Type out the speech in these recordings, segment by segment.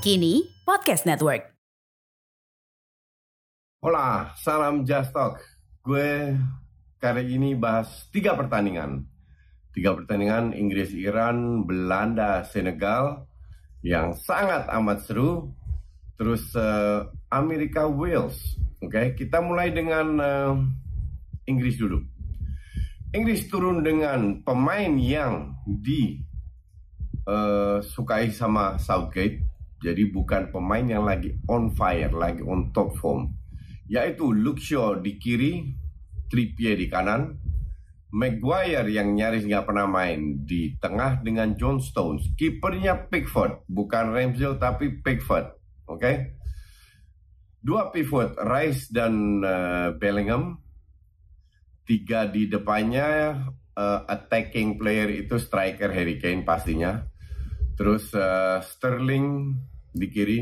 Kini Podcast Network. Hola, salam Just Talk. Gue kali ini bahas tiga pertandingan. Tiga pertandingan Inggris, Iran, Belanda, Senegal yang sangat amat seru. Terus uh, Amerika, Wales. Oke, okay? kita mulai dengan uh, Inggris dulu. Inggris turun dengan pemain yang disukai uh, sama Southgate. Jadi bukan pemain yang lagi on fire, lagi on top form yaitu Shaw di kiri, Trippier di kanan, Maguire yang nyaris nggak pernah main di tengah dengan John Stones. Kipernya Pickford, bukan Ramsdale tapi Pickford. Oke. Okay? Dua pivot, Rice dan uh, Bellingham. Tiga di depannya uh, attacking player itu striker Harry Kane pastinya. Terus uh, Sterling di kiri,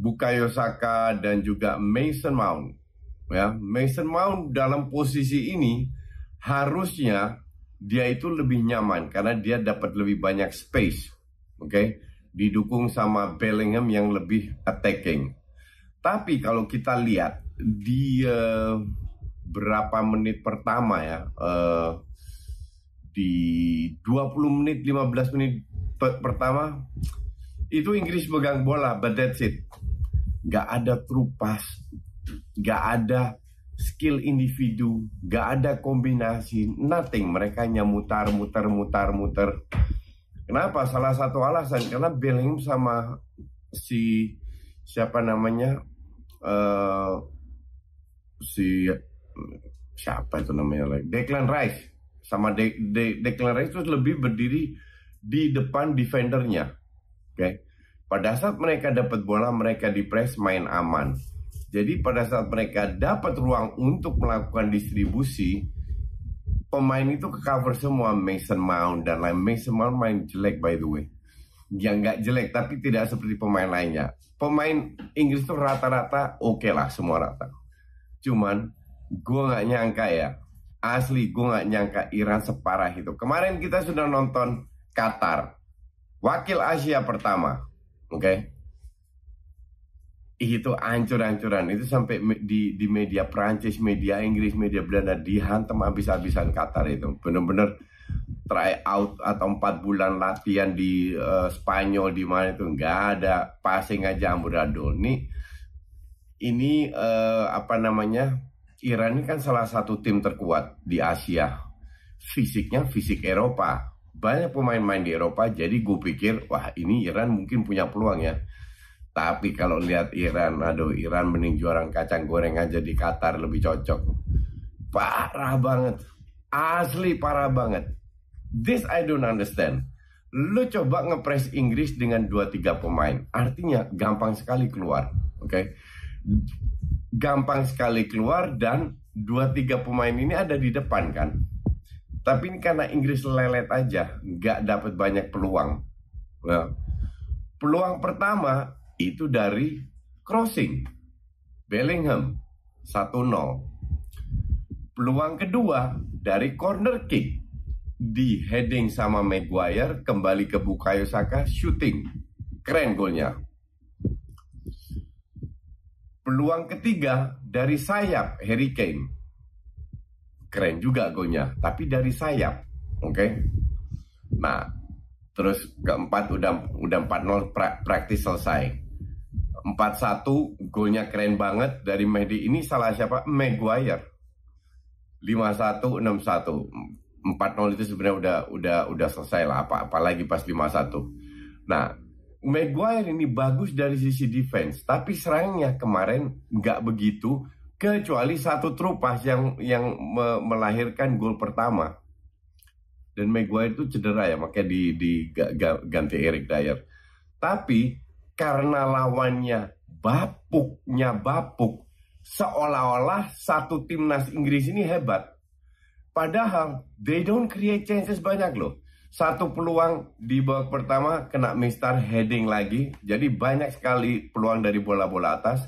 Bukayo Saka dan juga Mason Mount. Ya, Mason Mount dalam posisi ini harusnya dia itu lebih nyaman karena dia dapat lebih banyak space. Oke, okay? didukung sama Bellingham yang lebih attacking. Tapi kalau kita lihat di uh, berapa menit pertama ya, uh, di 20 menit, 15 menit pertama itu Inggris pegang bola, but that's it gak ada trupas, gak ada skill individu, gak ada kombinasi, nothing. Mereka hanya mutar, mutar, mutar, mutar. Kenapa? Salah satu alasan karena Bellingham sama si siapa namanya uh, si siapa itu namanya lagi Declan Rice sama De De Declan Rice itu lebih berdiri di depan defendernya? Okay? Pada saat mereka dapat bola, mereka di press main aman. Jadi pada saat mereka dapat ruang untuk melakukan distribusi, pemain itu ke cover semua Mason Mount dan lain Mason Mount main jelek by the way. Yang nggak jelek tapi tidak seperti pemain lainnya. Pemain Inggris itu rata-rata oke okay lah semua rata. Cuman gue nggak nyangka ya, asli gue nggak nyangka Iran separah itu. Kemarin kita sudah nonton Qatar, wakil Asia pertama Oke. Okay? Itu ancur-ancuran. Itu sampai di, di media Prancis, media Inggris, media Belanda dihantam habis-habisan Qatar itu. Bener-bener try out atau empat bulan latihan di uh, Spanyol di mana itu nggak ada passing aja amburadul. Ini ini uh, apa namanya Iran ini kan salah satu tim terkuat di Asia. Fisiknya fisik Eropa banyak pemain main di Eropa jadi gue pikir wah ini Iran mungkin punya peluang ya. Tapi kalau lihat Iran aduh Iran mending jualan kacang goreng aja di Qatar lebih cocok. Parah banget. Asli parah banget. This I don't understand. Lu coba ngepres Inggris dengan 2-3 pemain artinya gampang sekali keluar oke? Okay? gampang sekali keluar dan 2-3 pemain ini ada di depan kan tapi ini karena Inggris lelet aja, nggak dapat banyak peluang. Nah, peluang pertama itu dari crossing. Bellingham 1-0. Peluang kedua dari corner kick. Di heading sama Maguire, kembali ke Bukayo Saka, shooting. Keren golnya. Peluang ketiga dari sayap Harry Kane keren juga golnya tapi dari sayap oke okay? nah Terus keempat udah udah 4-0 pra, praktis selesai. 4-1 golnya keren banget dari Mehdi. Ini salah siapa? Maguire. 5-1 6-1. 4-0 itu sebenarnya udah udah udah selesai lah apa apalagi pas 5-1. Nah, Maguire ini bagus dari sisi defense, tapi serangnya kemarin nggak begitu kecuali satu trupas yang yang me melahirkan gol pertama. Dan Maguire itu cedera ya, makanya di, di ganti Eric Dyer. Tapi karena lawannya bapuknya bapuk, seolah-olah satu timnas Inggris ini hebat. Padahal they don't create chances banyak loh satu peluang di babak pertama kena mistar heading lagi. Jadi banyak sekali peluang dari bola-bola atas.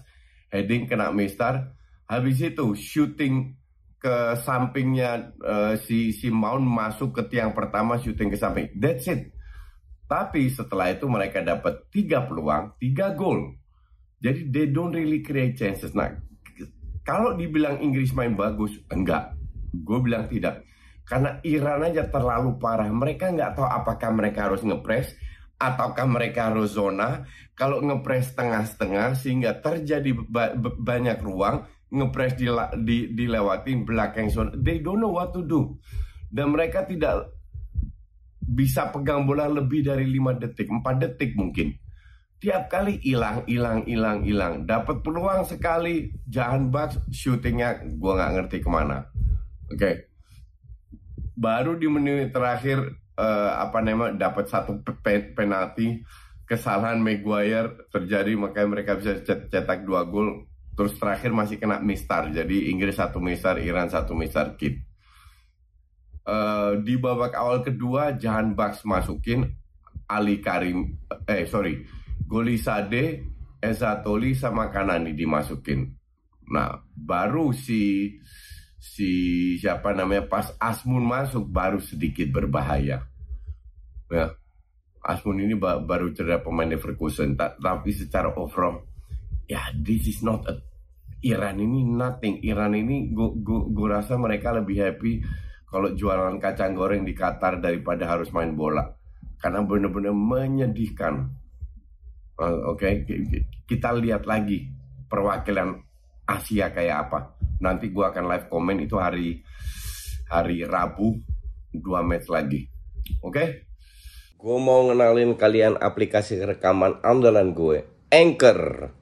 Heading kena mistar. Habis itu shooting ke sampingnya uh, si si Mount masuk ke tiang pertama shooting ke samping. That's it. Tapi setelah itu mereka dapat tiga peluang, tiga gol. Jadi they don't really create chances. Nah, kalau dibilang Inggris main bagus, enggak. Gue bilang tidak karena Iran aja terlalu parah. Mereka nggak tahu apakah mereka harus ngepres ataukah mereka harus zona. Kalau ngepres tengah-tengah sehingga terjadi ba banyak ruang, ngepres di di dilewatin belakang zona. They don't know what to do. Dan mereka tidak bisa pegang bola lebih dari 5 detik, 4 detik mungkin. Tiap kali hilang, hilang, hilang, hilang. Dapat peluang sekali, jangan box, shootingnya gue nggak ngerti ke mana. Oke. Okay baru di menit terakhir uh, apa namanya dapat satu penalti kesalahan Maguire terjadi makanya mereka bisa cetak dua gol terus terakhir masih kena mistar jadi Inggris satu mistar Iran satu mistar kit uh, di babak awal kedua Jahan Baks masukin Ali Karim eh sorry Golisade Ezatoli sama Kanani dimasukin nah baru si si siapa namanya pas Asmun masuk baru sedikit berbahaya. Ya. Asmun ini baru cedera pemain Leverkusen tapi secara overall ya this is not a Iran ini nothing. Iran ini gue rasa mereka lebih happy kalau jualan kacang goreng di Qatar daripada harus main bola. Karena benar-benar menyedihkan. Uh, Oke, okay? kita lihat lagi perwakilan Asia kayak apa nanti gue akan live komen itu hari hari Rabu dua match lagi. Oke? Okay? Gue mau ngenalin kalian aplikasi rekaman andalan gue, Anchor.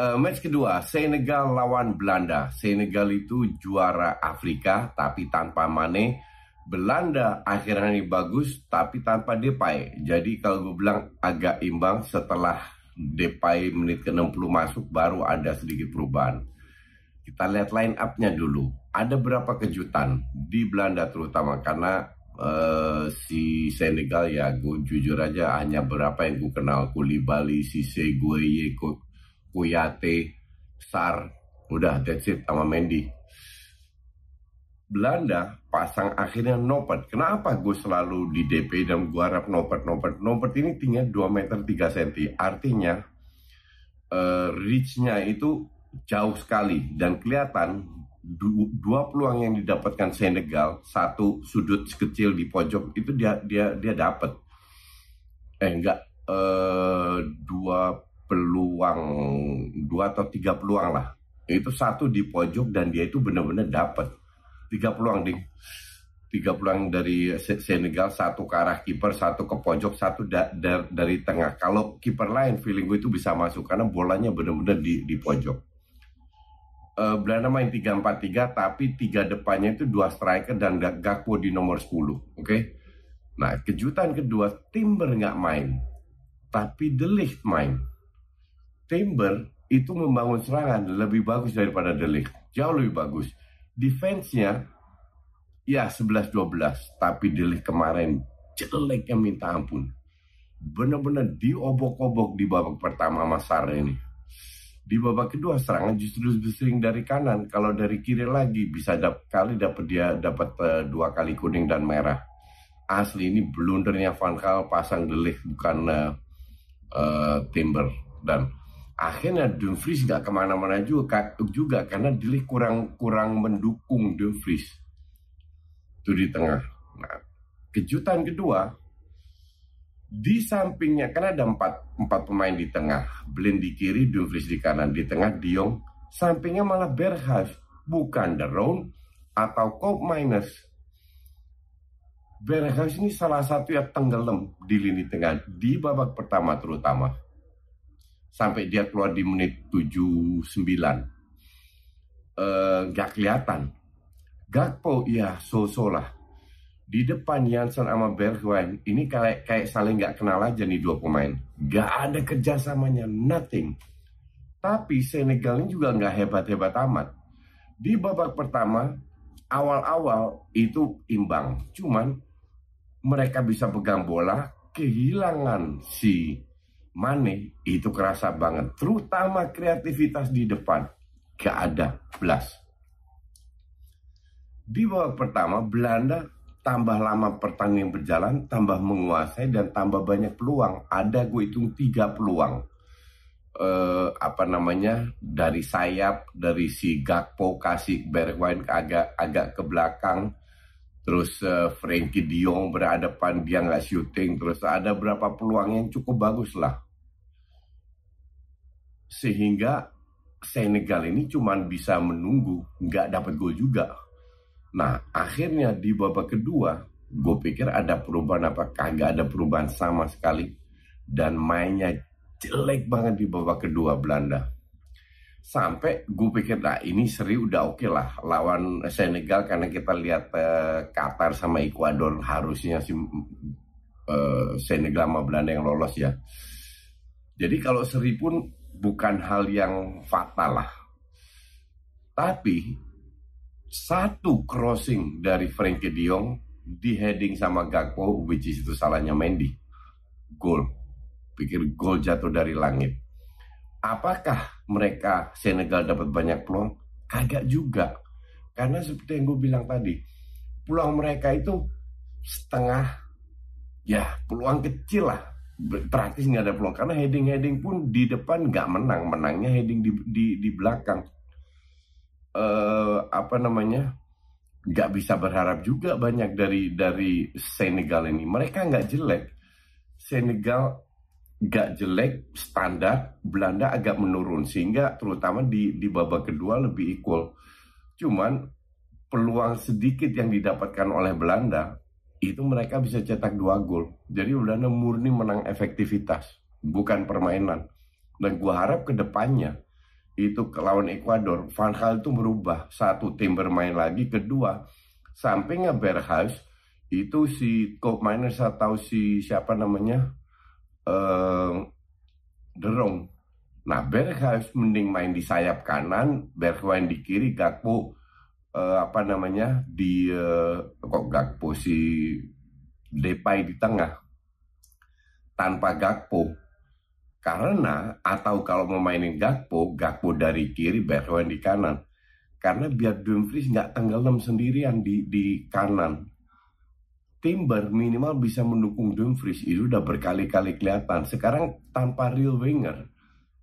Uh, match kedua, Senegal lawan Belanda. Senegal itu juara Afrika tapi tanpa Mane. Belanda akhirnya ini bagus tapi tanpa Depay. Jadi kalau gue bilang agak imbang setelah Depay menit ke-60 masuk baru ada sedikit perubahan. Kita lihat line up-nya dulu ada berapa kejutan di Belanda terutama karena uh, si Senegal ya gue jujur aja hanya berapa yang gue kenal Kulibali, Sise, Gueye, Kuyate, Sar, udah that's it sama Mendy. Belanda pasang akhirnya Nopet. Kenapa gue selalu di DP dan gue harap Nopet Nopet Nopet ini tingginya 2 meter 3 cm. Artinya uh, reach-nya itu jauh sekali dan kelihatan dua peluang yang didapatkan Senegal satu sudut kecil di pojok itu dia dia dia dapat eh enggak eh, dua peluang dua atau tiga peluang lah. Itu satu di pojok dan dia itu benar-benar dapat tiga peluang ding. Tiga peluang dari Senegal satu ke arah kiper satu ke pojok satu da da dari tengah. Kalau kiper lain feeling gue itu bisa masuk karena bolanya benar-benar di di pojok. Uh, Belanda main 3-4-3 tapi tiga depannya itu dua striker dan Gakpo di nomor 10 oke? Okay? nah kejutan kedua Timber nggak main tapi Ligt main Timber itu membangun serangan lebih bagus daripada Ligt jauh lebih bagus defense-nya ya 11-12 tapi Ligt kemarin jeleknya minta ampun benar-benar diobok-obok di babak pertama Masar ini. Di babak kedua serangan justru lebih sering dari kanan. Kalau dari kiri lagi bisa dap kali dapat dia dapat uh, dua kali kuning dan merah. Asli ini blundernya Van Gaal pasang delik bukan uh, uh, Timber dan akhirnya Dumfries nggak ke mana-mana juga juga karena Delik kurang kurang mendukung Dumfries. Itu di tengah. Nah, kejutan kedua di sampingnya karena ada empat, empat pemain di tengah. Blind di kiri, Dumfries di kanan. Di tengah Diong sampingnya malah Berghuis. Bukan The Roan atau Cope Minus Berghuis ini salah satu yang tenggelam di lini tengah di babak pertama terutama sampai dia keluar di menit 79 uh, gak kelihatan. Gakpo ya so-so lah. Di depan Janssen sama Bergwijn ini kayak kayak saling nggak kenal aja nih dua pemain. Nggak ada kerjasamanya nothing. Tapi Senegal ini juga nggak hebat-hebat amat. Di babak pertama awal-awal itu imbang. Cuman mereka bisa pegang bola kehilangan si Mane itu kerasa banget terutama kreativitas di depan gak ada belas di babak pertama Belanda tambah lama pertandingan berjalan, tambah menguasai dan tambah banyak peluang. Ada gue hitung tiga peluang. Uh, apa namanya dari sayap dari si Gakpo kasih Bergwijn agak agak ke belakang terus uh, Frankie Dion berhadapan dia nggak syuting terus ada berapa peluang yang cukup bagus lah sehingga Senegal ini cuma bisa menunggu nggak dapat gol juga Nah, akhirnya di babak kedua, gue pikir ada perubahan apa? Kagak ada perubahan sama sekali. Dan mainnya jelek banget di babak kedua Belanda. Sampai gue pikir, nah ini seri udah oke okay lah lawan Senegal karena kita lihat uh, Qatar sama Ekuador harusnya si uh, Senegal sama Belanda yang lolos ya. Jadi kalau seri pun bukan hal yang fatal lah. Tapi satu crossing dari Frankie De Jong di heading sama Gakpo which is itu salahnya Mendy. Gol. Pikir gol jatuh dari langit. Apakah mereka Senegal dapat banyak peluang? Kagak juga. Karena seperti yang gue bilang tadi peluang mereka itu setengah ya peluang kecil lah praktis nggak ada peluang karena heading heading pun di depan nggak menang menangnya heading di di, di belakang uh, apa namanya nggak bisa berharap juga banyak dari dari Senegal ini. Mereka nggak jelek. Senegal nggak jelek, standar. Belanda agak menurun sehingga terutama di di babak kedua lebih equal. Cuman peluang sedikit yang didapatkan oleh Belanda itu mereka bisa cetak dua gol. Jadi Belanda murni menang efektivitas, bukan permainan. Dan gua harap ke depannya itu lawan Ekuador, Van Gaal itu berubah. Satu, tim bermain lagi. Kedua, sampingnya Berghuis, itu si Cope Miners atau si siapa namanya, uh, Derong. Nah, Berghuis mending main di sayap kanan, Bergwijn di kiri, Gakpo uh, apa namanya di uh, kok Gakpo si Depay di tengah. Tanpa Gakpo, karena atau kalau mau mainin Gakpo, Gakpo dari kiri, Bergwijn di kanan. Karena biar Dumfries nggak tenggelam sendirian di di kanan. Timber minimal bisa mendukung Dumfries itu udah berkali-kali kelihatan. Sekarang tanpa real winger,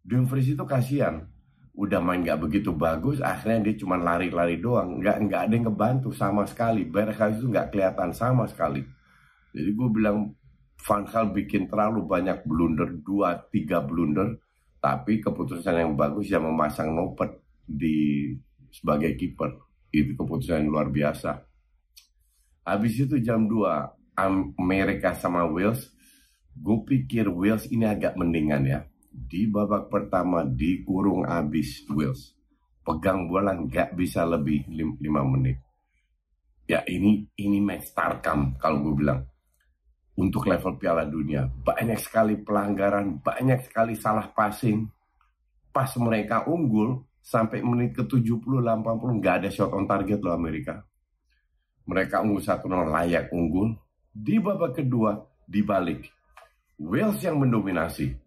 Dumfries itu kasihan. Udah main nggak begitu bagus, akhirnya dia cuma lari-lari doang. Nggak nggak ada yang ngebantu sama sekali. Berghuis itu nggak kelihatan sama sekali. Jadi gue bilang Van Gaal bikin terlalu banyak blunder, dua tiga blunder, tapi keputusan yang bagus yang memasang Nopet di sebagai kiper itu keputusan yang luar biasa. Habis itu jam 2 Amerika sama Wales, gue pikir Wales ini agak mendingan ya. Di babak pertama dikurung habis Wales. Pegang bola nggak bisa lebih 5 menit. Ya ini ini match tarkam kalau gue bilang untuk level Piala Dunia. Banyak sekali pelanggaran, banyak sekali salah passing. Pas mereka unggul, sampai menit ke 70-80 nggak ada shot on target loh Amerika. Mereka unggul 1-0 layak unggul. Di babak kedua, dibalik. Wales yang mendominasi.